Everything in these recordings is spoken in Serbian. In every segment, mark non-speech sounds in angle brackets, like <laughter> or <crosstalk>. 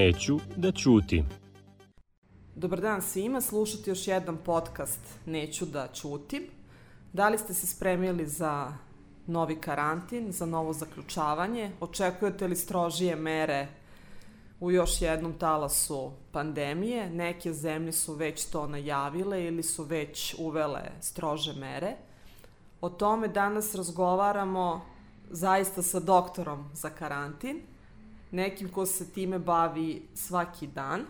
Neću da ćutim. Dobar dan svima, slušati još jedan podcast Neću da ćutim. Da li ste se spremili za novi karantin, za novo zaključavanje? Očekujete li strožije mere u još jednom talasu pandemije? Neke zemlje su već to najavile ili su već uvele strože mere. O tome danas razgovaramo zaista sa doktorom za karantin, nekim ko se time bavi svaki dan.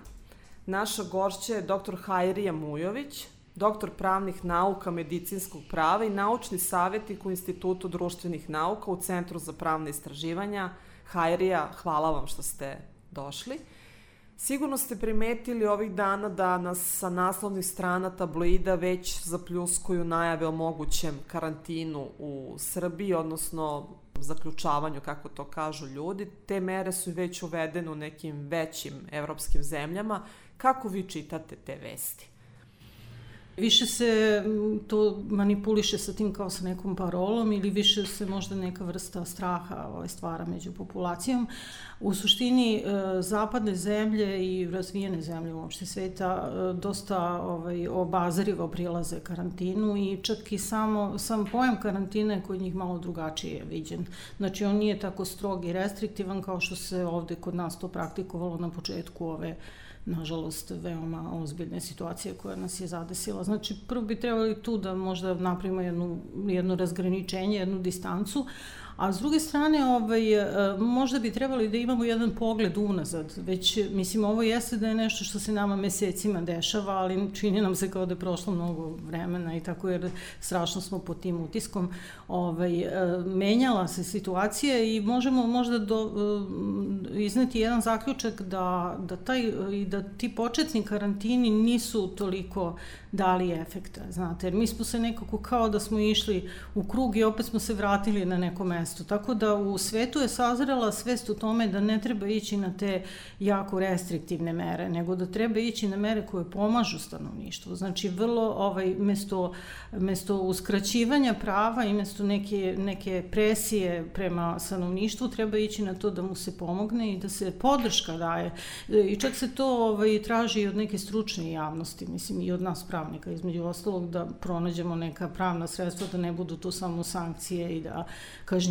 Naša gošća je dr. Hajrija Mujović, doktor pravnih nauka medicinskog prava i naučni savjetnik u Institutu društvenih nauka u Centru za pravne istraživanja. Hajrija, hvala vam što ste došli. Sigurno ste primetili ovih dana da nas sa naslovnih strana tabloida već zapljuskuju najave o mogućem karantinu u Srbiji, odnosno zaključavanju, kako to kažu ljudi. Te mere su već uvedene u nekim većim evropskim zemljama. Kako vi čitate te vesti? Više se to manipuliše sa tim kao sa nekom parolom ili više se možda neka vrsta straha ovaj, stvara među populacijom. U suštini e, zapadne zemlje i razvijene zemlje uopšte sveta e, dosta ovaj, obazarivo prilaze karantinu i čak i samo, sam pojam karantina je kod njih malo drugačije viđen. Znači on nije tako strog i restriktivan kao što se ovde kod nas to praktikovalo na početku ove nažalost, veoma ozbiljne situacije koja nas je zadesila. Znači, prvo bi trebali tu da možda napravimo jednu, jedno razgraničenje, jednu distancu, A s druge strane, ovaj, e, možda bi trebali da imamo jedan pogled unazad. Već, mislim, ovo jeste da je nešto što se nama mesecima dešava, ali čini nam se kao da je prošlo mnogo vremena i tako jer strašno smo pod tim utiskom. Ovaj, e, menjala se situacija i možemo možda do, e, izneti jedan zaključak da, da, taj, da ti početni karantini nisu toliko dali efekta, znate, jer mi smo se nekako kao da smo išli u krug i opet smo se vratili na neko mesto, tako da u svetu je sazrela svest u tome da ne treba ići na te jako restriktivne mere, nego da treba ići na mere koje pomažu stanovništvu, znači vrlo ovaj, mesto, mesto uskraćivanja prava i mesto neke, neke presije prema stanovništvu treba ići na to da mu se pomogne i da se podrška daje. I čak se to ovaj, traži i od neke stručne javnosti, mislim i od nas pravnika, između ostalog da pronađemo neka pravna sredstva, da ne budu tu samo sankcije i da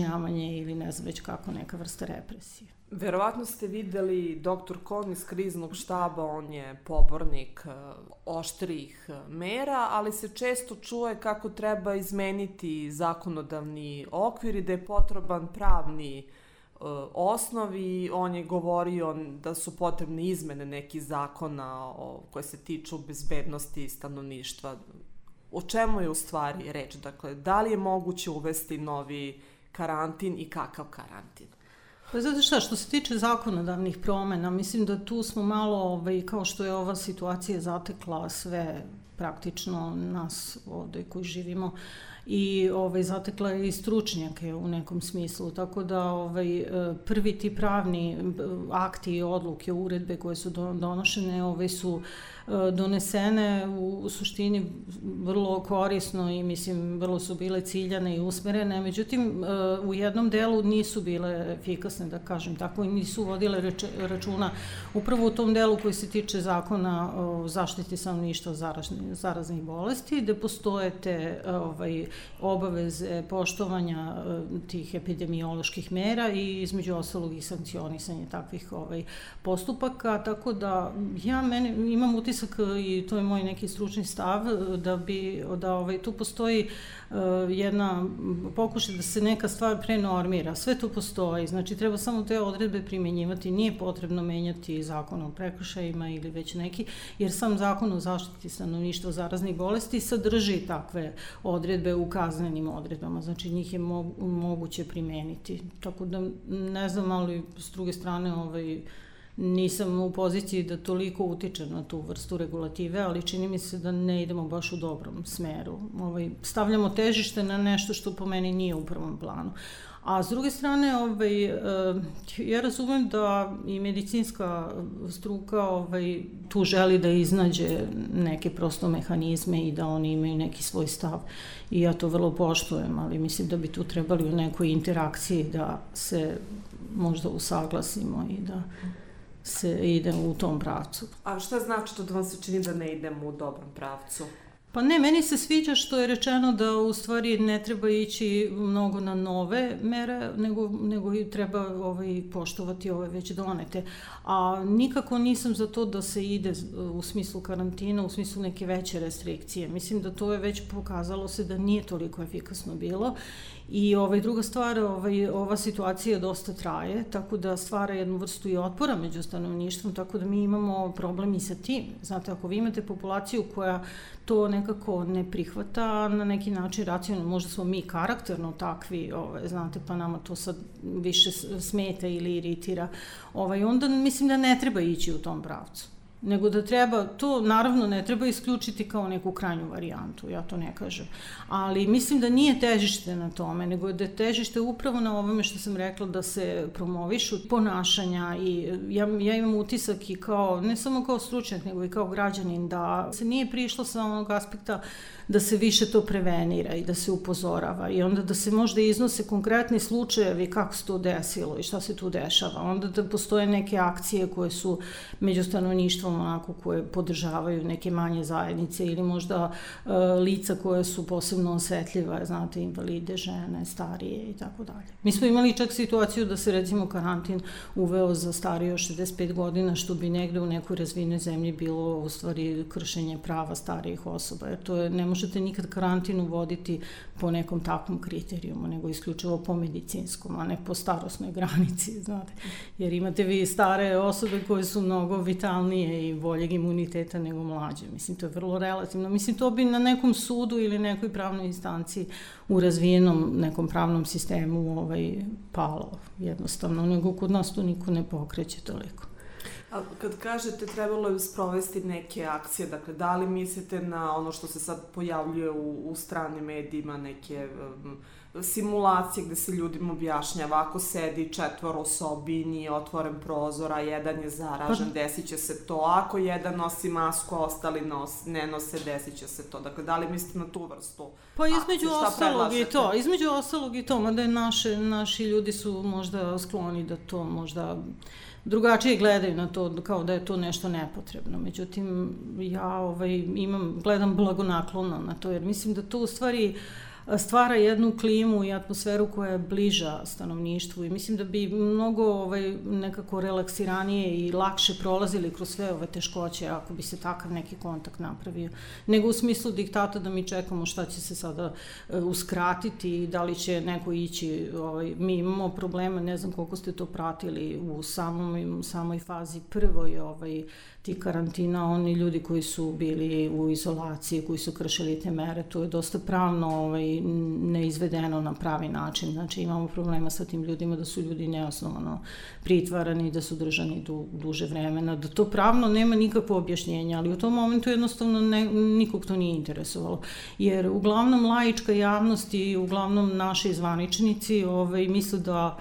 kažnjavanje ili ne znam već kako neka vrsta represije. Verovatno ste videli doktor Kon iz kriznog štaba, on je pobornik e, oštrih mera, ali se često čuje kako treba izmeniti zakonodavni okvir i da je potreban pravni E, osnovi, on je govorio da su potrebne izmene nekih zakona o, koje se tiču bezbednosti stanovništva. O čemu je u stvari reč? Dakle, da li je moguće uvesti novi karantin i kakav karantin? Pa zato šta, što se tiče zakonodavnih promena, mislim da tu smo malo, ovaj, kao što je ova situacija zatekla sve praktično nas ovde koji živimo, i ovaj, zatekla je i stručnjake u nekom smislu, tako da ovaj, e, prvi ti pravni akti i odluke, uredbe koje su donošene ovaj, su E, donesene u, suštini vrlo korisno i mislim vrlo su bile ciljane i usmerene, međutim e, u jednom delu nisu bile efikasne, da kažem tako, i nisu vodile računa upravo u tom delu koji se tiče zakona o zaštiti stanovništva zaraznih, zaraznih bolesti, gde postoje te ovaj, obaveze poštovanja e, tih epidemioloških mera i između ostalog i sankcionisanje takvih ovaj, postupaka, tako da ja meni, imam utisak utisak i to je moj neki stručni stav da bi da ovaj tu postoji jedna pokušaj da se neka stvar prenormira. Sve to postoji, znači treba samo te odredbe primenjivati, nije potrebno menjati zakon o prekršajima ili već neki, jer sam zakon o zaštiti stanovništva zaraznih bolesti sadrži takve odredbe u kaznenim odredbama, znači njih je moguće primeniti. Tako da ne znam, ali s druge strane ovaj nisam u poziciji da toliko utiče na tu vrstu regulative, ali čini mi se da ne idemo baš u dobrom smeru. Ovaj, stavljamo težište na nešto što po meni nije u prvom planu. A s druge strane, ovaj, eh, ja razumem da i medicinska struka ovaj, tu želi da iznađe neke prosto mehanizme i da oni imaju neki svoj stav. I ja to vrlo poštujem, ali mislim da bi tu trebali u nekoj interakciji da se možda usaglasimo i da se ide u tom pravcu. A šta znači to da vam se čini da ne idemo u dobrom pravcu? Pa ne, meni se sviđa što je rečeno da u stvari ne treba ići mnogo na nove mere, nego, nego i treba ovaj, poštovati ove već donete. A nikako nisam za to da se ide u smislu karantina, u smislu neke veće restrikcije. Mislim da to je već pokazalo se da nije toliko efikasno bilo I ovaj, druga stvar, ovaj, ova situacija dosta traje, tako da stvara jednu vrstu i otpora među stanovništvom, tako da mi imamo problem i sa tim. Znate, ako vi imate populaciju koja to nekako ne prihvata na neki način racionalno, možda smo mi karakterno takvi, ovaj, znate, pa nama to sad više smeta ili iritira, ovaj, onda mislim da ne treba ići u tom pravcu nego da treba, to naravno ne treba isključiti kao neku krajnju varijantu, ja to ne kažem. Ali mislim da nije težište na tome, nego da je težište upravo na ovome što sam rekla da se promovišu ponašanja i ja, ja imam utisak i kao, ne samo kao stručnjak, nego i kao građanin, da se nije prišlo sa onog aspekta da se više to prevenira i da se upozorava i onda da se možda iznose konkretni slučajevi kako se to desilo i šta se tu dešava. Onda da postoje neke akcije koje su među stanovništvom onako koje podržavaju neke manje zajednice ili možda e, lica koje su posebno osetljiva, znate, invalide, žene, starije i tako dalje. Mi smo imali čak situaciju da se recimo karantin uveo za starije od 65 godina što bi negde u nekoj razvinoj zemlji bilo u stvari kršenje prava starijih osoba, jer to je, ne može možete nikad karantin uvoditi po nekom takvom kriterijumu, nego isključivo po medicinskom, a ne po starosnoj granici, <laughs> znate. Jer imate vi stare osobe koje su mnogo vitalnije i boljeg imuniteta nego mlađe. Mislim, to je vrlo relativno. Mislim, to bi na nekom sudu ili nekoj pravnoj instanciji u razvijenom nekom pravnom sistemu ovaj, palo jednostavno, nego kod nas to niko ne pokreće toliko. A kad kažete trebalo je sprovesti neke akcije, dakle, da li mislite na ono što se sad pojavljuje u, u stranim medijima, neke um, simulacije gde se ljudima objašnjava ako sedi četvoro sobi, nije otvoren prozor, a jedan je zaražen, pa... desit će se to. Ako jedan nosi masku, a ostali nos, ne nose, desit će se to. Dakle, da li mislite na tu vrstu Pa između ostalog i to, između ostalog i to, mada je naše, naši ljudi su možda skloni da to možda drugačije gledaju na to kao da je to nešto nepotrebno. Međutim, ja ovaj, imam, gledam blagonaklono na to, jer mislim da to u stvari uh, stvara jednu klimu i atmosferu koja je bliža stanovništvu i mislim da bi mnogo ovaj, nekako relaksiranije i lakše prolazili kroz sve ove teškoće ako bi se takav neki kontakt napravio. Nego u smislu diktata da mi čekamo šta će se sada uh, uskratiti i da li će neko ići. Ovaj, mi imamo problema, ne znam koliko ste to pratili u samom, samoj fazi prvoj ovaj, ti karantina, oni ljudi koji su bili u izolaciji, koji su kršili te mere, to je dosta pravno ovaj, neizvedeno na pravi način. Znači imamo problema sa tim ljudima da su ljudi neosnovano pritvarani, da su držani du, duže vremena, da to pravno nema nikakvo objašnjenje, ali u tom momentu jednostavno ne, nikog to nije interesovalo. Jer uglavnom laička javnost i uglavnom naši zvaničnici ovaj, misle da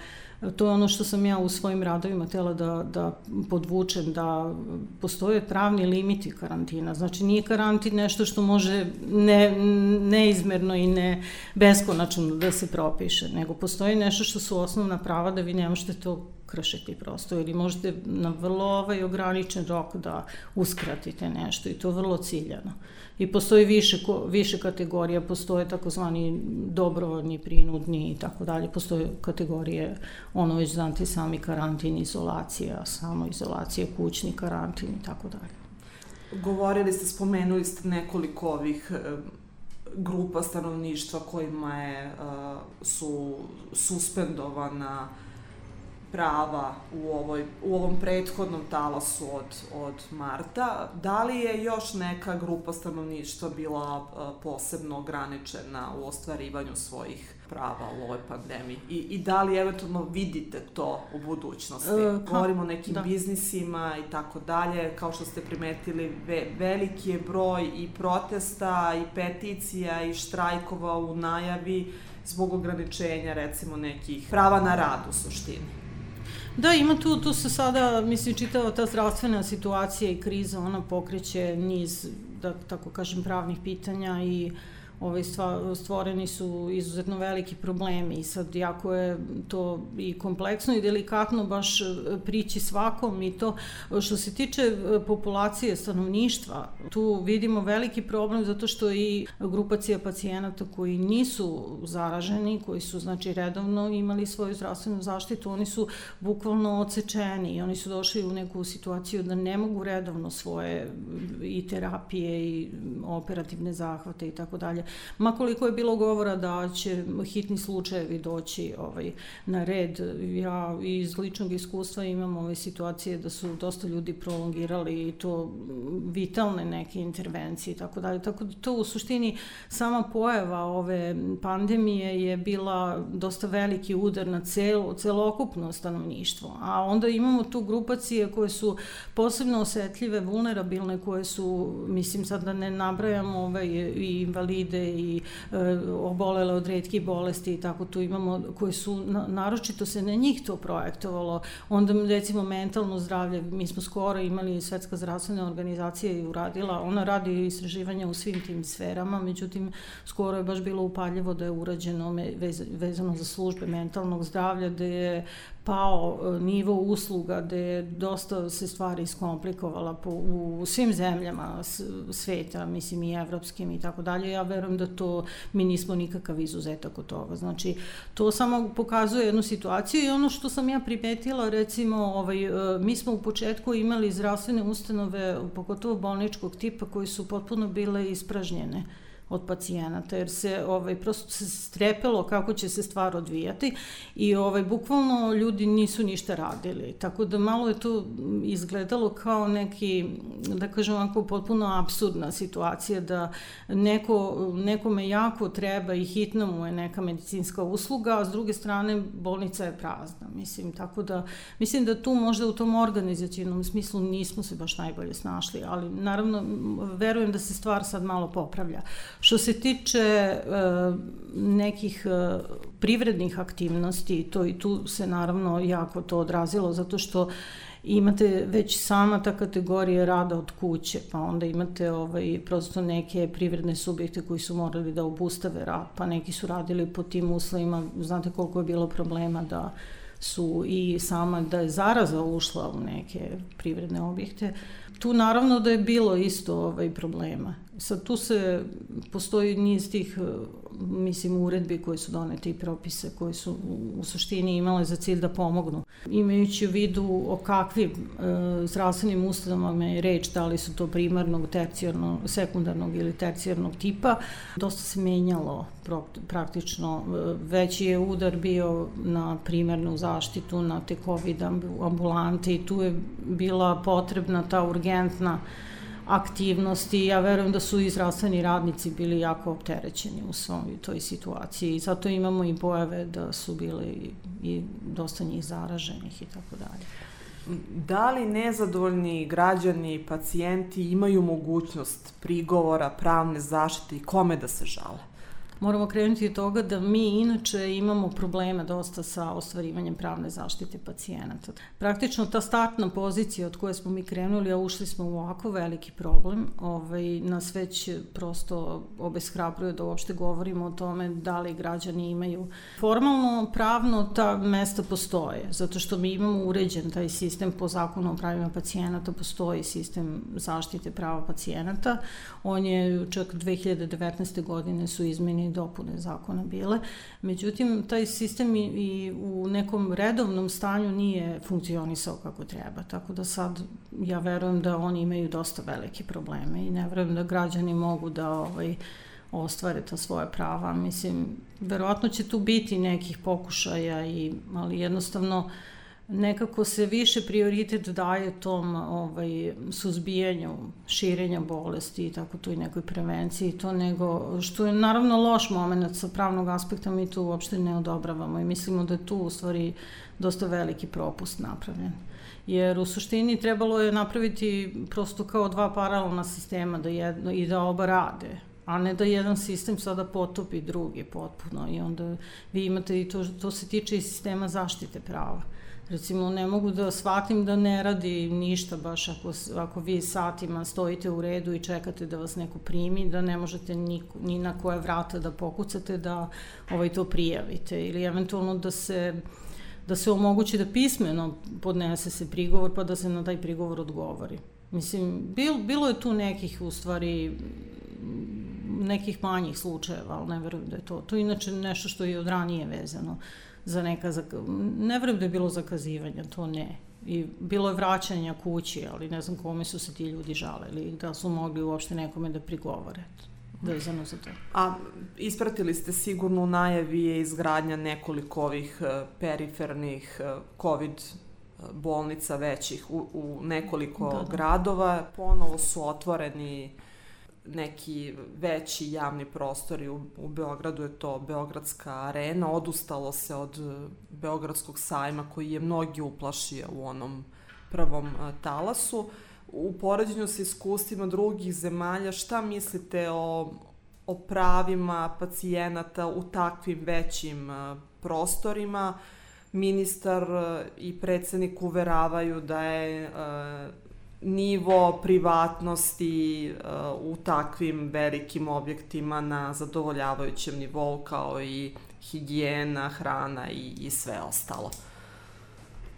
To je ono što sam ja u svojim radovima tela da, da podvučem, da postoje pravni limiti karantina. Znači nije karantin nešto što može ne, neizmerno i ne beskonačno da se propiše, nego postoji nešto što su osnovna prava da vi ne možete to kršiti prosto ili možete na vrlo ovaj ograničen rok da uskratite nešto i to vrlo ciljano. I postoji više, više kategorija, postoje takozvani dobrovoljni, prinudni i tako dalje, postoje kategorije, ono već znate sami karantin, izolacija, samo izolacija, kućni karantin i tako dalje. Govorili ste, spomenuli ste nekoliko ovih grupa stanovništva kojima je, uh, su suspendovana prava u, ovoj, u ovom prethodnom talasu od, od marta. Da li je još neka grupa stanovništva bila posebno ograničena u ostvarivanju svojih prava u ovoj pandemiji? I, i da li eventualno vidite to u budućnosti? E, pa, Govorimo o nekim da. biznisima i tako dalje. Kao što ste primetili, ve, veliki je broj i protesta i peticija i štrajkova u najavi zbog ograničenja recimo nekih prava na rad u suštini. Da, ima tu, tu se sada, mislim, čitava ta zdravstvena situacija i kriza, ona pokreće niz, da tako kažem, pravnih pitanja i ovaj, stvoreni su izuzetno veliki problemi i sad jako je to i kompleksno i delikatno baš e, prići svakom i to što se tiče e, populacije stanovništva, tu vidimo veliki problem zato što i grupacija pacijenata koji nisu zaraženi, koji su znači redovno imali svoju zdravstvenu zaštitu, oni su bukvalno odsečeni i oni su došli u neku situaciju da ne mogu redovno svoje i terapije i operativne zahvate i tako dalje Ma koliko je bilo govora da će hitni slučajevi doći ovaj, na red, ja iz ličnog iskustva imam ove situacije da su dosta ljudi prolongirali i to vitalne neke intervencije i tako dalje. Tako da to u suštini sama pojava ove pandemije je bila dosta veliki udar na celo, celokupno stanovništvo. A onda imamo tu grupacije koje su posebno osetljive, vulnerabilne, koje su, mislim sad da ne nabrajamo ove, i invalide i e, obolele od redkih bolesti i tako tu imamo koje su na, naročito se na njih to projektovalo onda recimo mentalno zdravlje mi smo skoro imali svetska zdravstvena organizacija i uradila ona radi istraživanja u svim tim sferama međutim skoro je baš bilo upaljivo da je urađeno vezano za službe mentalnog zdravlja da je pao e, nivo usluga gde je dosta se stvari iskomplikovala po, u svim zemljama sveta, mislim i evropskim i tako dalje. Ja verujem da to mi nismo nikakav izuzetak od toga. Znači, to samo pokazuje jednu situaciju i ono što sam ja primetila, recimo, ovaj, e, mi smo u početku imali zdravstvene ustanove, pogotovo bolničkog tipa, koji su potpuno bile ispražnjene od pacijenata, jer se ovaj, prosto se strepelo kako će se stvar odvijati i ovaj, bukvalno ljudi nisu ništa radili. Tako da malo je to izgledalo kao neki, da kažem ovako, potpuno absurdna situacija da neko, nekome jako treba i hitno mu je neka medicinska usluga, a s druge strane bolnica je prazna. Mislim, tako da, mislim da tu možda u tom organizacijnom smislu nismo se baš najbolje snašli, ali naravno verujem da se stvar sad malo popravlja. Što se tiče uh, nekih uh, privrednih aktivnosti, to i tu se naravno jako to odrazilo, zato što imate već sama ta kategorija rada od kuće, pa onda imate ovaj, prosto neke privredne subjekte koji su morali da obustave rad, pa neki su radili po tim uslovima, znate koliko je bilo problema da su i sama da je zaraza ušla u neke privredne objekte. Tu naravno da je bilo isto ovaj problema. Sad tu se, postoji niz tih, mislim, uredbi koje su donete i propise koje su u suštini imale za cilj da pomognu. Imajući u vidu o kakvim e, zdravstvenim ustanovama je reč, da li su to primarnog, tercijarnog, sekundarnog ili tercijarnog tipa, dosta se menjalo praktično. E, veći je udar bio na primarnu zaštitu, na te COVID ambulante i tu je bila potrebna ta urgentna aktivnosti. Ja verujem da su i zdravstveni radnici bili jako opterećeni u svom toj situaciji i zato imamo i pojave da su bili i dosta njih zaraženih i tako dalje. Da li nezadovoljni građani pacijenti imaju mogućnost prigovora, pravne zaštite i kome da se žale? Moramo krenuti od toga da mi inače imamo problema dosta sa ostvarivanjem pravne zaštite pacijenata. Praktično ta startna pozicija od koje smo mi krenuli, a ušli smo u ovako veliki problem, ovaj, nas već prosto obeshrabruje da uopšte govorimo o tome da li građani imaju. Formalno, pravno ta mesta postoje, zato što mi imamo uređen taj sistem po zakonu o pravima pacijenata, postoji sistem zaštite prava pacijenata. On je čak 2019. godine su izmeni i dopune zakona bile. Međutim, taj sistem i, i u nekom redovnom stanju nije funkcionisao kako treba. Tako da sad ja verujem da oni imaju dosta velike probleme i ne verujem da građani mogu da ovaj, ostvare ta svoje prava. Mislim, verovatno će tu biti nekih pokušaja, i, ali jednostavno uh, nekako se više prioritet daje tom ovaj, suzbijanju širenja bolesti i tako to i nekoj prevenciji to nego što je naravno loš moment sa pravnog aspekta mi to uopšte ne odobravamo i mislimo da je tu u stvari dosta veliki propust napravljen. Jer u suštini trebalo je napraviti prosto kao dva paralelna sistema da jedno i da oba rade a ne da jedan sistem sada potopi drugi potpuno i onda vi imate i to, to se tiče i sistema zaštite prava Recimo, ne mogu da shvatim da ne radi ništa baš ako, ako vi satima stojite u redu i čekate da vas neko primi, da ne možete ni, ni na koje vrata da pokucate da ovaj, to prijavite ili eventualno da se da se omogući da pismeno podnese se prigovor pa da se na taj prigovor odgovori. Mislim, bil, bilo je tu nekih u stvari nekih manjih slučajeva, ali ne verujem da je to. To je inače nešto što je od ranije vezano za neka, ne verujem da je bilo zakazivanja, to ne. I bilo je vraćanja kući, ali ne znam kome su se ti ljudi žaleli, da su mogli uopšte nekome da prigovore vezano za to. A ispratili ste sigurno u najavi je izgradnja nekoliko ovih e, perifernih e, COVID e, bolnica većih u, u nekoliko da, da. gradova. Ponovo su otvoreni neki veći javni prostori u, u Beogradu je to Beogradska arena, odustalo se od Beogradskog sajma koji je mnogi uplašio u onom prvom talasu. U poređenju sa iskustvima drugih zemalja, šta mislite o, o pravima pacijenata u takvim većim prostorima? Ministar i predsednik uveravaju da je nivo privatnosti uh, u takvim velikim objektima na zadovoljavajućem nivou kao i higijena, hrana i, i sve ostalo.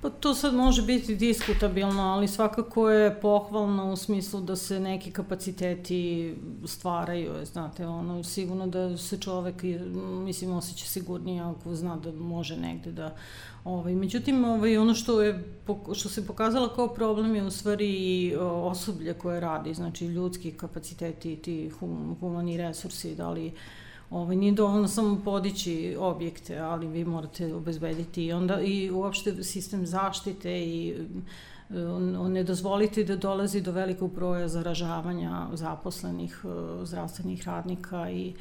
Pa to sad može biti diskutabilno, ali svakako je pohvalno u smislu da se neki kapaciteti stvaraju, znate, ono, sigurno da se čovek, mislim, osjeća sigurnije ako zna da može negde da Ovaj, međutim, ovaj, ono što, je, što se pokazalo kao problem je u stvari osoblje koje radi, znači ljudski kapaciteti, ti hum, humani resursi, da li ovaj, nije dovoljno samo podići objekte, ali vi morate obezbediti i onda i uopšte sistem zaštite i ne dozvoliti da dolazi do velikog broja zaražavanja zaposlenih zdravstvenih radnika i uh,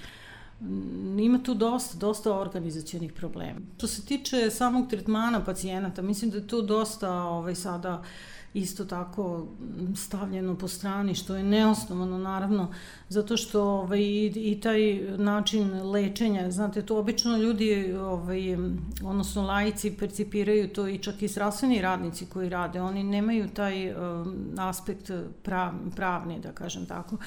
ima tu dosta, dosta organizacijonih problema. Što se tiče samog tretmana pacijenata, mislim da je tu dosta ovaj, sada uh, isto tako stavljeno po strani, što je neosnovano naravno, zato što ovaj, i, i taj način lečenja, znate, to obično ljudi, ovaj, odnosno lajici percipiraju to i čak i zdravstveni radnici koji rade, oni nemaju taj um, aspekt prav, pravni, da kažem tako,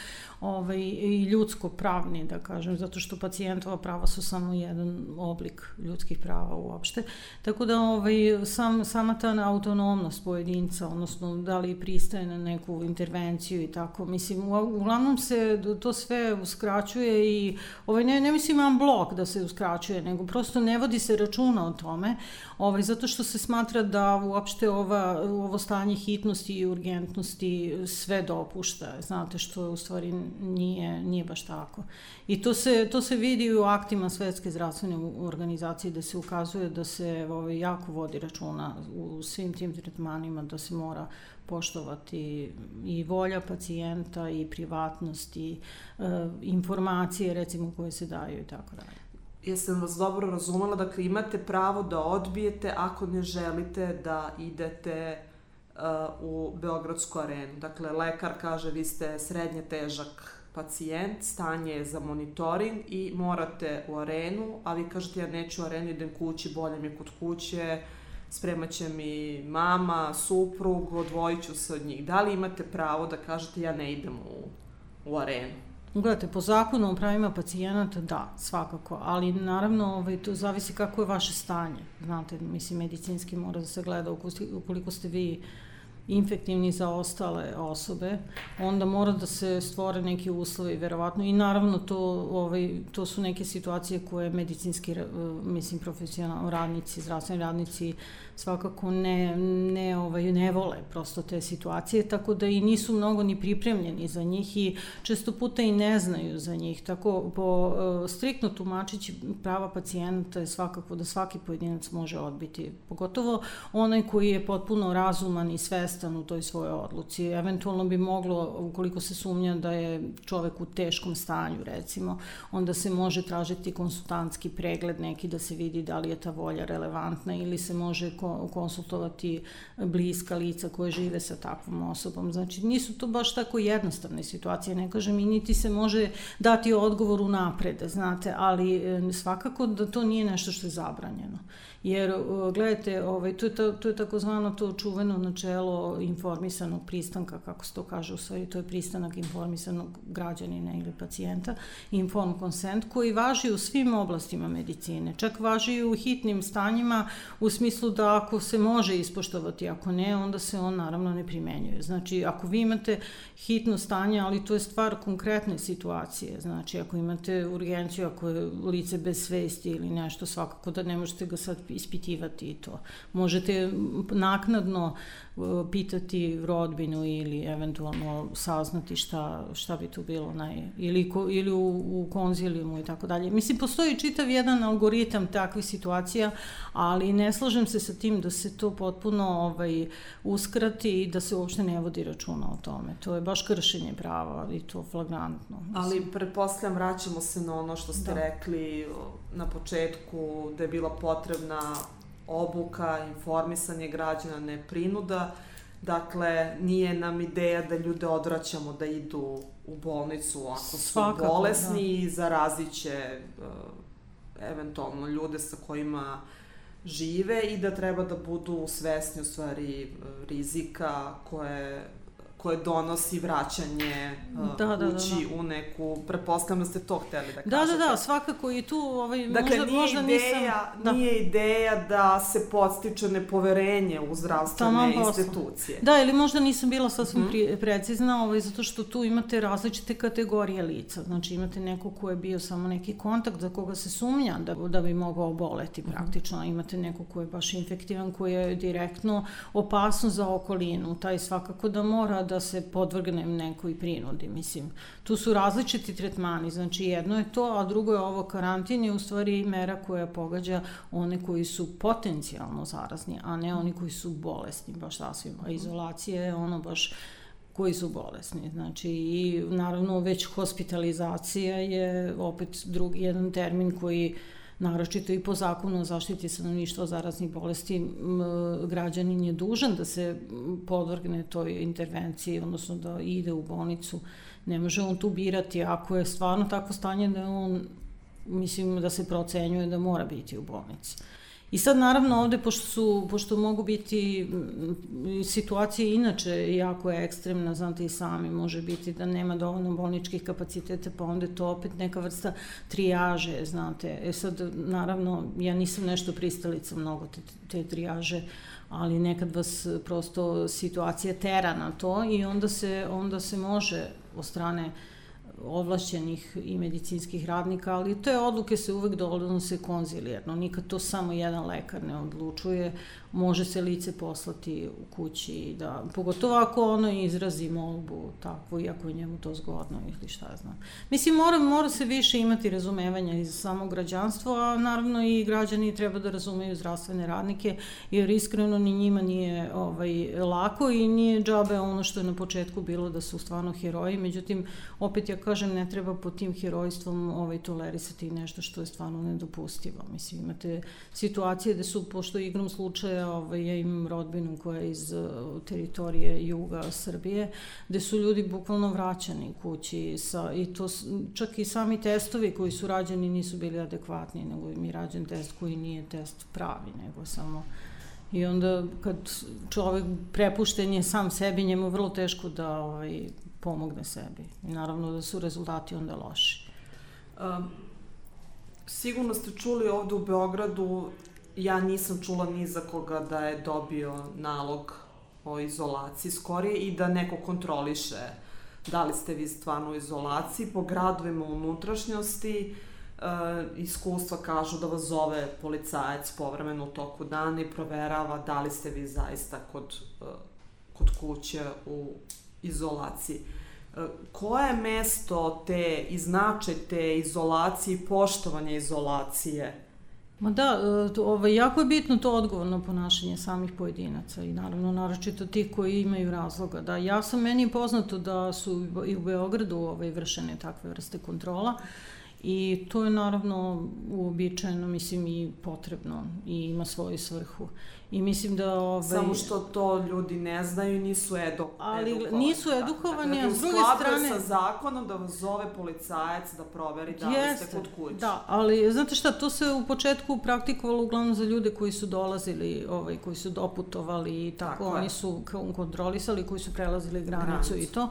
ovaj, i ljudsko pravni, da kažem, zato što pacijentova prava su samo jedan oblik ljudskih prava uopšte. Tako da ovaj, sam, sama ta autonomnost pojedinca, odnosno odnosno da li pristaje na neku intervenciju i tako. Mislim, uglavnom se to sve uskraćuje i, ovaj, ne, ne mislim imam blok da se uskraćuje, nego prosto ne vodi se računa o tome, ovaj, zato što se smatra da uopšte ova, ovo stanje hitnosti i urgentnosti sve dopušta, znate, što u stvari nije, nije baš tako. I to se, to se vidi u aktima Svetske zdravstvene organizacije da se ukazuje da se ovaj, jako vodi računa u svim tim tretmanima da se mora poštovati i volja pacijenta i privatnost i e, informacije recimo koje se daju i tako dalje. Jesam vas dobro razumela, dakle imate pravo da odbijete ako ne želite da idete uh, u Beogradsku arenu. Dakle, lekar kaže vi ste srednje težak pacijent, stanje je za monitoring i morate u arenu, a vi kažete ja neću u arenu, idem kući, bolje mi je kod kuće, spremaće mi mama, suprug, odvojit ću se od njih. Da li imate pravo da kažete ja ne idem u, u arenu? Gledajte, po zakonu o pravima pacijenata, da, svakako, ali naravno ovaj, to zavisi kako je vaše stanje. Znate, mislim, medicinski mora da se gleda ukoliko ste vi uh, infektivni za ostale osobe, onda mora da se stvore neki uslovi, verovatno, i naravno to, ovaj, to su neke situacije koje medicinski, eh, mislim, profesionalni radnici, zdravstveni radnici svakako ne, ne, ovaj, ne vole prosto te situacije, tako da i nisu mnogo ni pripremljeni za njih i često puta i ne znaju za njih. Tako, po uh, striktno tumačići prava pacijenta je svakako da svaki pojedinac može odbiti, pogotovo onaj koji je potpuno razuman i svestan svestan u toj svojoj odluci. Eventualno bi moglo, ukoliko se sumnja da je čovek u teškom stanju, recimo, onda se može tražiti konsultantski pregled neki da se vidi da li je ta volja relevantna ili se može konsultovati bliska lica koje žive sa takvom osobom. Znači, nisu to baš tako jednostavne situacije, ne kažem, i niti se može dati odgovor u naprede, znate, ali e, svakako da to nije nešto što je zabranjeno. Jer, gledajte, ovaj, to, je ta, to je takozvano to čuveno načelo informisanog pristanka, kako se to kaže u stvari, to je pristanak informisanog građanina ili pacijenta, inform consent, koji važi u svim oblastima medicine. Čak važi i u hitnim stanjima u smislu da ako se može ispoštovati, ako ne, onda se on naravno ne primenjuje. Znači, ako vi imate hitno stanje, ali to je stvar konkretne situacije, znači ako imate urgenciju, ako je lice bez svesti ili nešto, svakako da ne možete ga sad ispitivati to. Možete naknadno pitati rodbinu ili eventualno saznati šta, šta bi tu bilo naj, ili, ko, ili u, u konzilijumu i tako dalje. Mislim, postoji čitav jedan algoritam takvih situacija, ali ne slažem se sa tim da se to potpuno ovaj, uskrati i da se uopšte ne vodi računa o tome. To je baš kršenje prava i to flagrantno. Mislim. Ali pretpostavljam, vraćamo se na ono što ste da. rekli na početku, da je bila potrebna obuka, informisanje građana, ne prinuda. Dakle, nije nam ideja da ljude odvraćamo da idu u bolnicu ako su Svakako, bolesni da. i zarazit će uh, eventualno ljude sa kojima žive i da treba da budu svesni u stvari rizika koje koje donosi vraćanje uh, da, da, ući da, da. u neku, prepostavljam da ste to hteli da kažete. Da, da, da, svakako i tu, ovaj, dakle, možda, nije možda ideja, nisam... Da. Nije ideja da se podstiče nepoverenje u zdravstvene institucije. Da, ili možda nisam bila sasvim mm -hmm. precizna, ovaj, zato što tu imate različite kategorije lica. Znači, imate neko ko je bio samo neki kontakt za koga se sumnja da, da bi mogao oboleti mhm. praktično. Mm -hmm. Imate neko ko je baš infektivan, koji je direktno opasno za okolinu. Taj svakako da mora da se podvrgnem nekoj prinudi. Mislim, tu su različiti tretmani, znači jedno je to, a drugo je ovo karantin je u stvari mera koja pogađa one koji su potencijalno zarazni, a ne oni koji su bolesni, baš sasvim. A izolacija je ono baš koji su bolesni. Znači, i naravno već hospitalizacija je opet drugi jedan termin koji naročito i po zakonu o zaštiti stanovništva zaraznih bolesti, građanin je dužan da se podvrgne toj intervenciji, odnosno da ide u bolnicu. Ne može on tu birati ako je stvarno takvo stanje da on, mislim da se procenjuje da mora biti u bolnici. I sad naravno ovde, pošto, su, pošto mogu biti situacije inače jako je ekstremna, znate i sami, može biti da nema dovoljno bolničkih kapaciteta, pa onda to opet neka vrsta trijaže, znate. E sad, naravno, ja nisam nešto pristalica mnogo te, te trijaže, ali nekad vas prosto situacija tera na to i onda se, onda se može od strane uh, ovlašćenih i medicinskih radnika, ali te odluke se uvek donose konzilijerno, nikad to samo jedan lekar ne odlučuje, može se lice poslati u kući, da, pogotovo ako ono izrazi molbu takvu, iako je njemu to zgodno ili šta znam. Mislim, mora, mora se više imati razumevanja iz samog građanstva, a naravno i građani treba da razumeju zdravstvene radnike, jer iskreno ni njima nije ovaj, lako i nije džabe ono što je na početku bilo da su stvarno heroji, međutim, opet ja kažem, ne treba pod tim herojstvom ovaj, tolerisati nešto što je stvarno nedopustivo. Mislim, imate situacije gde su, pošto igrom slučaja ovaj, ja imam rodbinu koja je iz uh, teritorije juga Srbije, gde su ljudi bukvalno vraćani kući sa, i to čak i sami testovi koji su rađeni nisu bili adekvatni, nego im je rađen test koji nije test pravi, nego samo I onda kad čovek prepušten je sam sebi, njemu vrlo teško da ovaj, pomogne sebi. I naravno da su rezultati onda loši. Um, sigurno ste čuli ovde u Beogradu ja nisam čula ni za koga da je dobio nalog o izolaciji skorije i da neko kontroliše da li ste vi stvarno u izolaciji. Po gradovima unutrašnjosti e, iskustva kažu da vas zove policajac povremeno u toku dana i proverava da li ste vi zaista kod, e, kod kuće u izolaciji. E, koje je mesto te i značaj te izolacije i poštovanja izolacije Ma da, e, ovaj, jako je bitno to odgovorno ponašanje samih pojedinaca i naravno naročito ti koji imaju razloga. Da, ja sam, meni poznato da su i u Beogradu ovaj, vršene takve vrste kontrola i to je naravno uobičajeno, mislim, i potrebno i ima svoju svrhu. I mislim da... Ovaj, Samo što to ljudi ne znaju i nisu edu, ali edukovani. nisu edukovani, dakle, a s druge strane... sa zakonom da vas zove policajac da proveri da li ste kod kuće. Da, ali znate šta, to se u početku praktikovalo uglavnom za ljude koji su dolazili, ovaj, koji su doputovali i tako, tako oni je. su kontrolisali, koji su prelazili granicu, granicu. i to.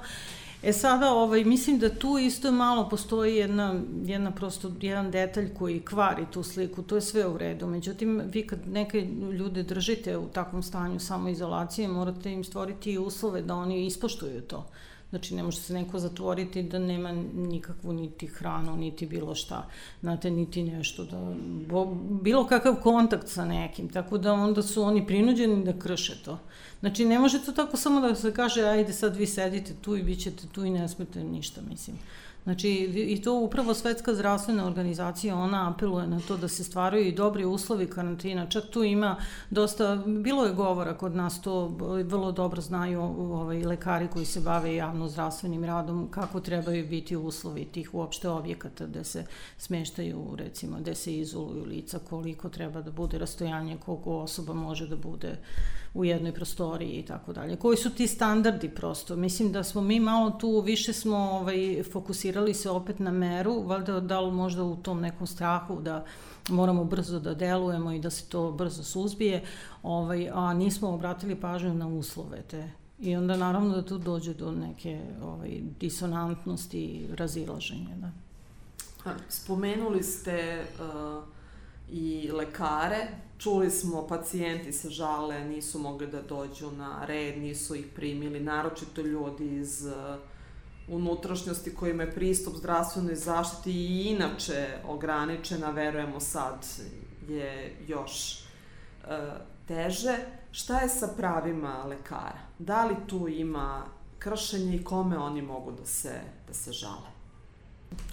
E sada, ovaj, mislim da tu isto malo postoji jedna, jedna prosto, jedan detalj koji kvari tu sliku, to je sve u redu. Međutim, vi kad neke ljude držite u takvom stanju samoizolacije, morate im stvoriti uslove da oni ispoštuju to. Znači, ne može se neko zatvoriti da nema nikakvu niti hranu, niti bilo šta, znate, niti nešto, da, bo, bilo kakav kontakt sa nekim, tako da onda su oni prinuđeni da krše to. Znači, ne može to tako samo da se kaže, ajde sad vi sedite tu i bit ćete tu i ne smete ništa, mislim. Znači, i to upravo Svetska zdravstvena organizacija, ona apeluje na to da se stvaraju i dobri uslovi karantina. Čak tu ima dosta, bilo je govora kod nas, to vrlo dobro znaju ovaj, lekari koji se bave javno zdravstvenim radom, kako trebaju biti uslovi tih uopšte objekata gde se smeštaju, recimo, gde se izoluju lica, koliko treba da bude rastojanje, koliko osoba može da bude u jednoj prostoriji i tako dalje. Koji su ti standardi prosto? Mislim da smo mi malo tu, više smo ovaj, fokusirali se opet na meru, valjda da li možda u tom nekom strahu da moramo brzo da delujemo i da se to brzo suzbije, ovaj, a nismo obratili pažnju na uslove te I onda naravno da tu dođe do neke ovaj, disonantnosti i razilaženja. Da. Spomenuli ste uh, i lekare Čuli smo, pacijenti se žale, nisu mogli da dođu na red, nisu ih primili, naročito ljudi iz uh, unutrašnjosti kojima je pristup zdravstvenoj zaštiti i inače ograničena, verujemo sad je još uh, teže. Šta je sa pravima lekara? Da li tu ima kršenje i kome oni mogu da se, da se žale?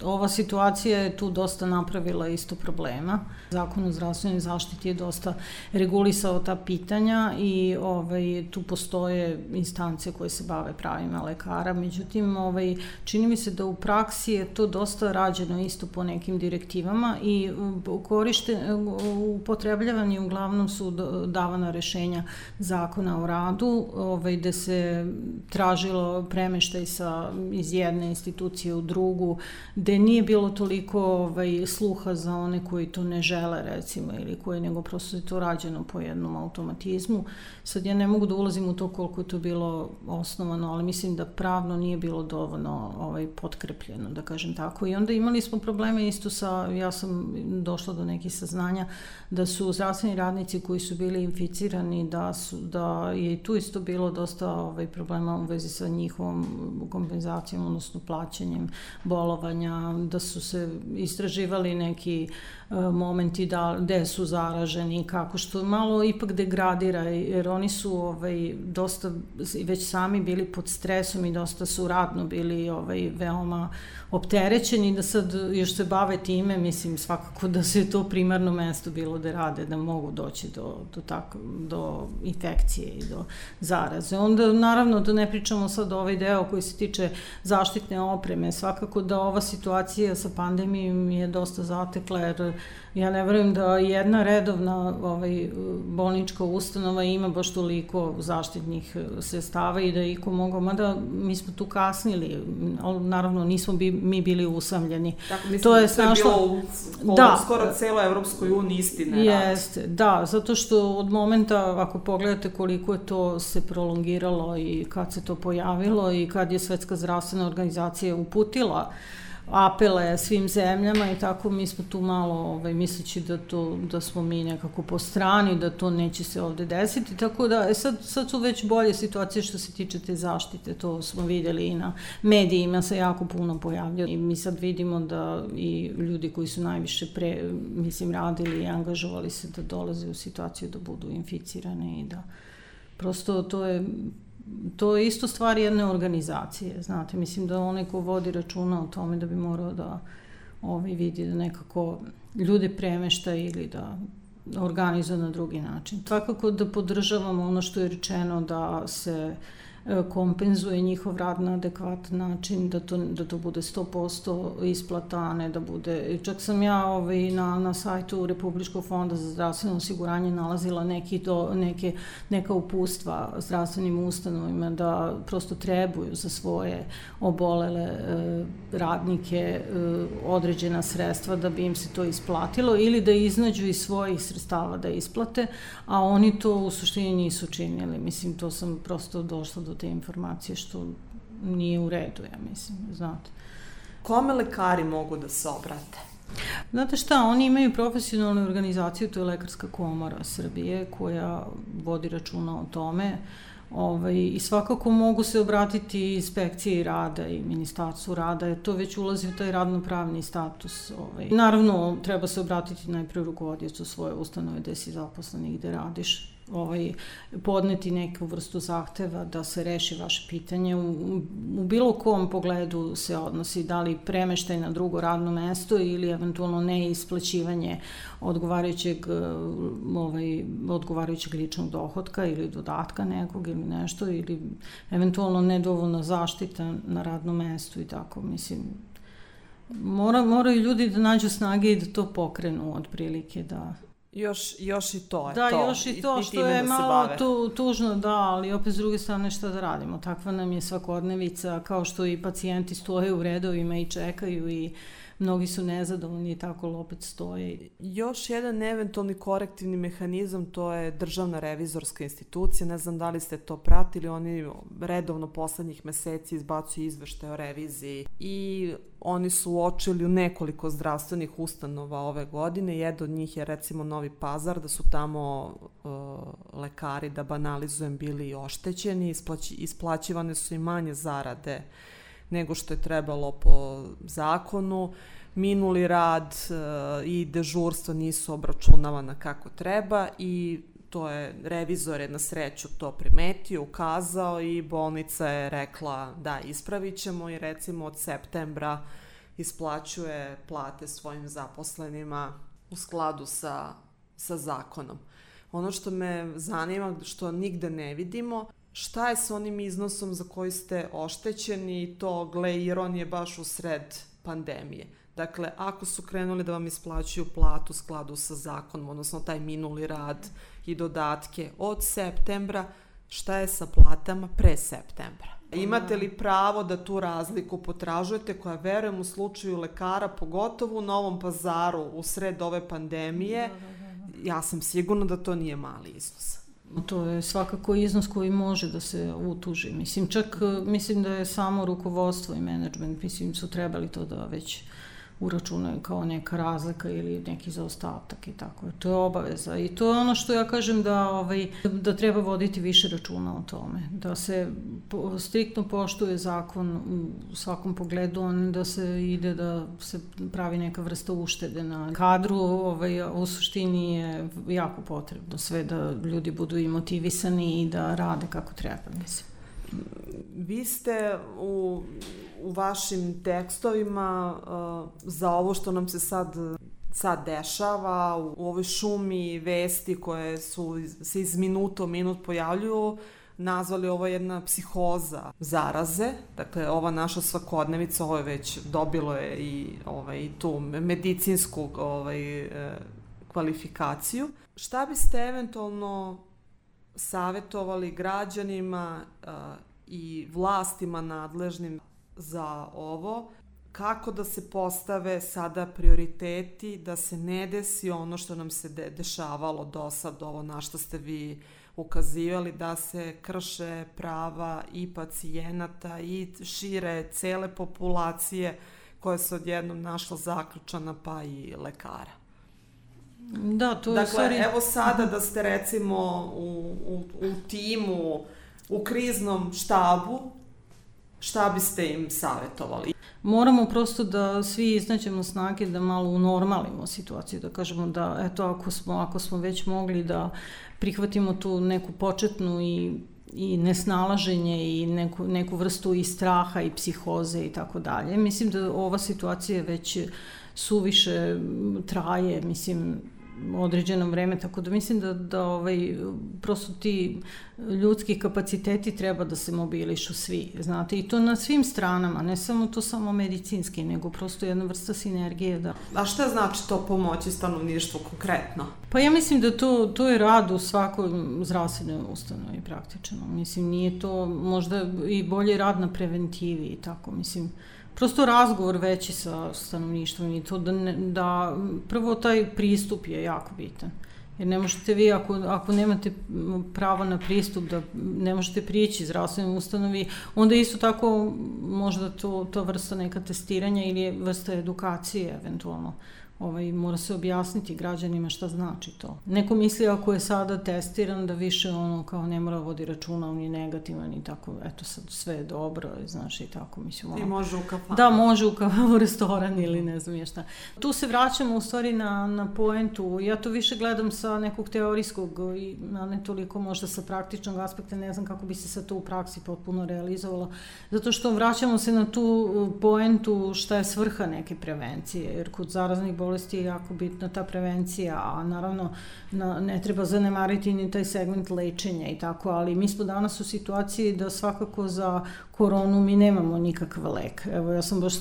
Ova situacija je tu dosta napravila isto problema. Zakon o zdravstvenoj zaštiti je dosta regulisao ta pitanja i ovaj, tu postoje instance koje se bave pravima lekara. Međutim, ovaj, čini mi se da u praksi je to dosta rađeno isto po nekim direktivama i korište, upotrebljavani uglavnom su davana rešenja zakona o radu, ovaj, gde se tražilo premeštaj sa, iz jedne institucije u drugu, gde nije bilo toliko ovaj, sluha za one koji to ne žele recimo ili koji nego prosto je to rađeno po jednom automatizmu. Sad ja ne mogu da ulazim u to koliko je to bilo osnovano, ali mislim da pravno nije bilo dovoljno ovaj, potkrepljeno, da kažem tako. I onda imali smo probleme isto sa, ja sam došla do nekih saznanja da su zdravstveni radnici koji su bili inficirani, da, su, da je tu isto bilo dosta ovaj, problema u vezi sa njihovom kompenzacijom, odnosno plaćanjem bolovanja da su se istraživali neki momenti da, gde su zaraženi, kako što malo ipak degradira, jer oni su ovaj, dosta već sami bili pod stresom i dosta su radno bili ovaj, veoma opterećeni, da sad još se bave time, mislim svakako da se to primarno mesto bilo da rade, da mogu doći do, do, tako, do infekcije i do zaraze. Onda naravno da ne pričamo sad ovaj deo koji se tiče zaštitne opreme, svakako da ova situacija sa pandemijom je dosta zatekla jer Ja ne verujem da jedna redovna ovaj, bolnička ustanova ima baš toliko zaštitnih e, sredstava i da iko mogao, mada mi smo tu kasnili, ali naravno nismo bi, mi bili usamljeni. Tako, mislim, to je, to je bilo u da, skoro celo Evropskoj uniji istine Jeste, da, zato što od momenta, ako pogledate koliko je to se prolongiralo i kad se to pojavilo i kad je Svetska zdravstvena organizacija uputila apele svim zemljama i tako mi smo tu malo ovaj, misleći da, to, da smo mi nekako po strani, da to neće se ovde desiti, tako da e, sad, sad su već bolje situacije što se tiče te zaštite, to smo videli i na medijima se jako puno pojavljaju i mi sad vidimo da i ljudi koji su najviše pre, mislim, radili i angažovali se da dolaze u situaciju da budu inficirani i da prosto to je to je isto stvar jedne organizacije, znate, mislim da onaj ko vodi računa o tome da bi morao da ovaj, vidi da nekako ljude premešta ili da organizuje na drugi način. Svakako da podržavamo ono što je rečeno da se uh, kompenzuje njihov rad na adekvat način, da to, da to bude 100% isplata, a ne da bude... Čak sam ja ovaj, na, na sajtu Republičkog fonda za zdravstveno osiguranje nalazila neki to, neke, neka upustva zdravstvenim ustanovima da prosto trebuju za svoje obolele e, radnike e, određena sredstva da bi im se to isplatilo ili da iznađu iz svojih sredstava da isplate, a oni to u suštini nisu činili. Mislim, to sam prosto došla do te informacije što nije u redu, ja mislim, znate. Kome lekari mogu da se obrate? Znate šta, oni imaju profesionalnu organizaciju, to je Lekarska komora Srbije koja vodi računa o tome ovaj, i svakako mogu se obratiti inspekcije rada i ministarstvu rada, jer to već ulazi u taj radnopravni status. Ovaj. Naravno, treba se obratiti najprej rukovodiocu svoje ustanove gde si zaposlen i gde radiš, ovaj, podneti neku vrstu zahteva da se reši vaše pitanje. U, u bilo kom pogledu se odnosi da li premeštaj na drugo radno mesto ili eventualno neisplaćivanje odgovarajućeg, ovaj, odgovarajućeg ličnog dohodka ili dodatka nekog ili nešto ili eventualno nedovoljna zaštita na radnom mestu i tako, mislim, Mora, moraju ljudi da nađu snage i da to pokrenu otprilike, da Još, još i to je da, to. Da, još i to, I, što je da malo tu, tužno, da, ali opet s druge strane šta da radimo. Takva nam je svakodnevica, kao što i pacijenti stoje u redovima i čekaju i mnogi su nezadovoljni i tako opet stoje. Još jedan eventualni korektivni mehanizam to je državna revizorska institucija, ne znam da li ste to pratili, oni redovno poslednjih meseci izbacuju izvešte o reviziji i oni su uočili u nekoliko zdravstvenih ustanova ove godine, jedan od njih je recimo Novi Pazar, da su tamo uh, lekari, da banalizujem, bili oštećeni, isplaći, isplaćivane su i manje zarade nego što je trebalo po zakonu. Minuli rad e, i dežurstva nisu obračunavana kako treba i to je revizor je na sreću to primetio, ukazao i bolnica je rekla da ispravit ćemo i recimo od septembra isplaćuje plate svojim zaposlenima u skladu sa, sa zakonom. Ono što me zanima, što nigde ne vidimo, šta je sa onim iznosom za koji ste oštećeni i to, gle, ironije, baš u sred pandemije. Dakle, ako su krenuli da vam isplaćuju platu u skladu sa zakonom, odnosno taj minuli rad i dodatke od septembra, šta je sa platama pre septembra? Imate li pravo da tu razliku potražujete koja verujem u slučaju lekara, pogotovo u Novom pazaru u sred ove pandemije, da, da, da, ja sam sigurna da to nije mali iznos. To je svakako iznos koji može da se utuži. Mislim, čak mislim da je samo rukovodstvo i menadžment, mislim, su trebali to da već uračunaju kao neka razlika ili neki zaostatak i tako. To je obaveza i to je ono što ja kažem da, ovaj, da treba voditi više računa o tome. Da se po, striktno poštuje zakon u svakom pogledu, on da se ide da se pravi neka vrsta uštede na kadru, ovaj, u suštini je jako potrebno sve da ljudi budu i motivisani i da rade kako treba, mislim. Vi ste u u vašim tekstovima uh, za ovo što nam se sad sad dešava u, u ovoj šumi vesti koje su se iz minuta u minut pojavljuju nazvali ovo jedna psihoza zaraze, dakle ova naša svakodnevica, ovo je već dobilo je i ovaj, tu medicinsku ovaj, e, kvalifikaciju. Šta biste eventualno savetovali građanima i vlastima nadležnim za ovo, kako da se postave sada prioriteti, da se ne desi ono što nam se de dešavalo do sad, ovo na što ste vi ukazivali, da se krše prava i pacijenata i šire cele populacije koja se odjednom našla zaključana, pa i lekara. Da, to je dakle, sorry. evo sada da ste recimo u, u, u timu, u kriznom štabu, šta biste im savjetovali? Moramo prosto da svi iznađemo snage da malo unormalimo situaciju, da kažemo da eto ako smo, ako smo već mogli da prihvatimo tu neku početnu i i nesnalaženje i neku, neku vrstu i straha i psihoze i tako dalje. Mislim da ova situacija već suviše traje, mislim, određeno vreme, tako da mislim da, da ovaj, prosto ti ljudski kapaciteti treba da se mobilišu svi, znate, i to na svim stranama, ne samo to samo medicinski, nego prosto jedna vrsta sinergije. Da. A šta znači to pomoći stanovništvu konkretno? Pa ja mislim da to, to je rad u svakoj zdravstvenoj ustanovi praktično. Mislim, nije to možda i bolje rad na preventivi i tako, mislim, prosto razgovor veći sa stanovništvom i to da, ne, da prvo taj pristup je jako bitan. Jer ne možete vi, ako, ako nemate pravo na pristup, da ne možete prijeći zdravstvenoj ustanovi, onda isto tako možda to, to vrsta neka testiranja ili vrsta edukacije eventualno ovaj, mora se objasniti građanima šta znači to. Neko misli ako je sada testiran da više ono kao ne mora vodi računa, on je negativan i tako, eto sad sve je dobro, znaš i tako, mislim. Ono, I može u kafanu. Da, može u, <laughs> u restoran ili ne znam je šta. Tu se vraćamo u stvari na, na poentu, ja to više gledam sa nekog teorijskog i na ne toliko možda sa praktičnog aspekta, ne znam kako bi se sa to u praksi potpuno realizovalo, zato što vraćamo se na tu poentu šta je svrha neke prevencije, jer kod zaraznih bolesti bolesti je jako bitna ta prevencija, a naravno na, ne treba zanemariti ni taj segment lečenja i tako, ali mi smo danas u situaciji da svakako za koronu mi nemamo nikakav lek. Evo, ja sam baš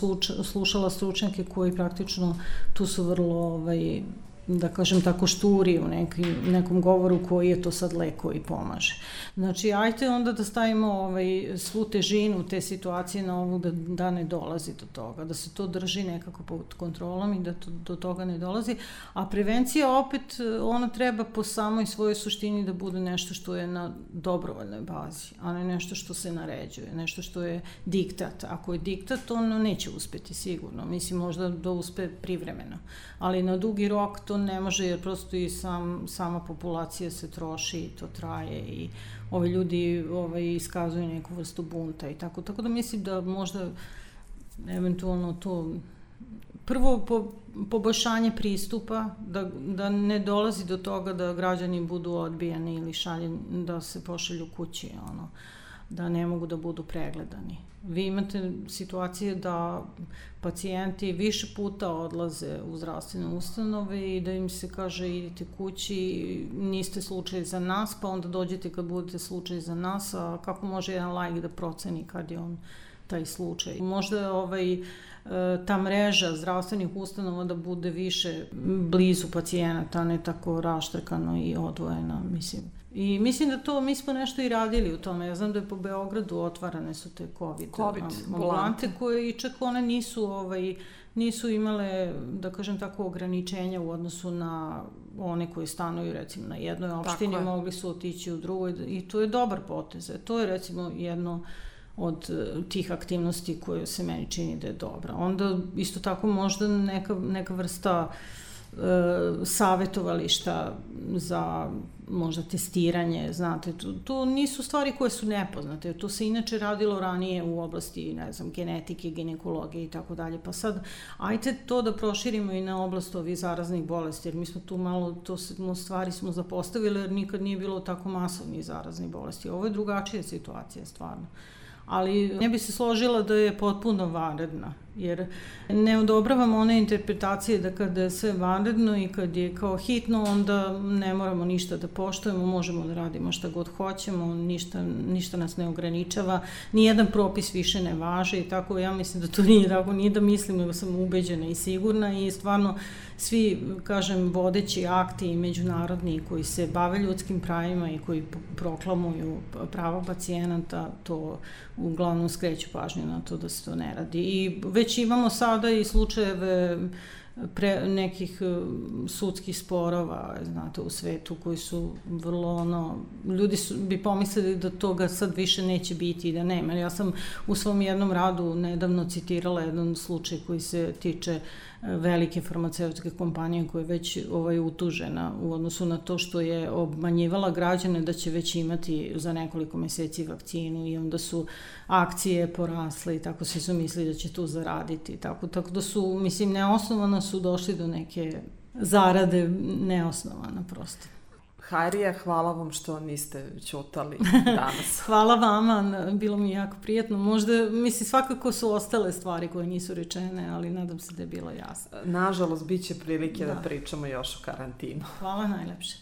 slušala stručnjake koji praktično tu su vrlo ovaj, da kažem tako šturi u nekim, nekom govoru koji je to sad lek koji pomaže. Znači, ajte onda da stavimo ovaj, svu težinu te situacije na ovu da, da ne dolazi do toga, da se to drži nekako pod kontrolom i da to, do toga ne dolazi, a prevencija opet, ona treba po samoj svojoj suštini da bude nešto što je na dobrovoljnoj bazi, a ne nešto što se naređuje, nešto što je diktat. Ako je diktat, on neće uspeti sigurno, mislim možda da uspe privremeno, ali na dugi rok to ne može jer prosto i sam, sama populacija se troši i to traje i ove ljudi ovaj, iskazuju neku vrstu bunta i tako. Tako da mislim da možda eventualno to prvo po, poboljšanje pristupa, da, da ne dolazi do toga da građani budu odbijani ili šaljen, da se pošalju kući, ono, da ne mogu da budu pregledani. Vi imate situacije da pacijenti više puta odlaze u zdravstvene ustanove i da im se kaže idite kući, niste slučaj za nas, pa onda dođete kad budete slučaj za nas, a kako može jedan lajk da proceni kad je on taj slučaj. Možda je ovaj, e, ta mreža zdravstvenih ustanova da bude više blizu pacijenata, ne tako raštrkano i odvojena, mislim. I mislim da to, mi smo nešto i radili u tome. Ja znam da je po Beogradu otvarane su te COVID, COVID ambulante koje i čak one nisu, ovaj, nisu imale, da kažem tako, ograničenja u odnosu na one koji stanuju recimo na jednoj opštini, mogli su otići u drugoj i to je dobar potez. E, to je recimo jedno od e, tih aktivnosti koje se meni čini da je dobra. Onda isto tako možda neka, neka vrsta e, savetovališta za možda testiranje, znate, to, to nisu stvari koje su nepoznate, to se inače radilo ranije u oblasti, ne znam, genetike, ginekologije i tako dalje, pa sad, ajte to da proširimo i na oblast ovih zaraznih bolesti, jer mi smo tu malo, to smo, stvari smo zapostavili, jer nikad nije bilo tako masovnih zaraznih bolesti. Ovo je drugačija situacija, stvarno ali ne bi se složila da je potpuno vanredna, jer ne odobravam one interpretacije da kada je sve vanredno i kad je kao hitno, onda ne moramo ništa da poštujemo, možemo da radimo šta god hoćemo, ništa, ništa nas ne ograničava, nijedan propis više ne važe i tako, ja mislim da to nije tako, nije da mislim, nego sam ubeđena i sigurna i stvarno svi, kažem, vodeći akti i međunarodni koji se bave ljudskim pravima i koji proklamuju prava pacijenata, to uglavnom skreću pažnju na to da se to ne radi. I već imamo sada i slučajeve pre, nekih sudskih sporova, znate, u svetu koji su vrlo ono, ljudi su, bi pomislili da toga sad više neće biti i da nema. Ja sam u svom jednom radu nedavno citirala jedan slučaj koji se tiče velike farmaceutske kompanije koja je već ovaj, utužena u odnosu na to što je obmanjivala građane da će već imati za nekoliko meseci vakcinu i onda su akcije porasle i tako svi su mislili da će tu zaraditi. Tako, tako da su, mislim, neosnovano su došli do neke zarade neosnovana prosto. Hajrija, hvala vam što niste ćutali <laughs> danas. hvala vama, bilo mi jako prijetno. Možda, misli, svakako su ostale stvari koje nisu rečene, ali nadam se da je bilo jasno. Nažalost, bit će prilike da, da pričamo još o karantinu. Hvala najlepše.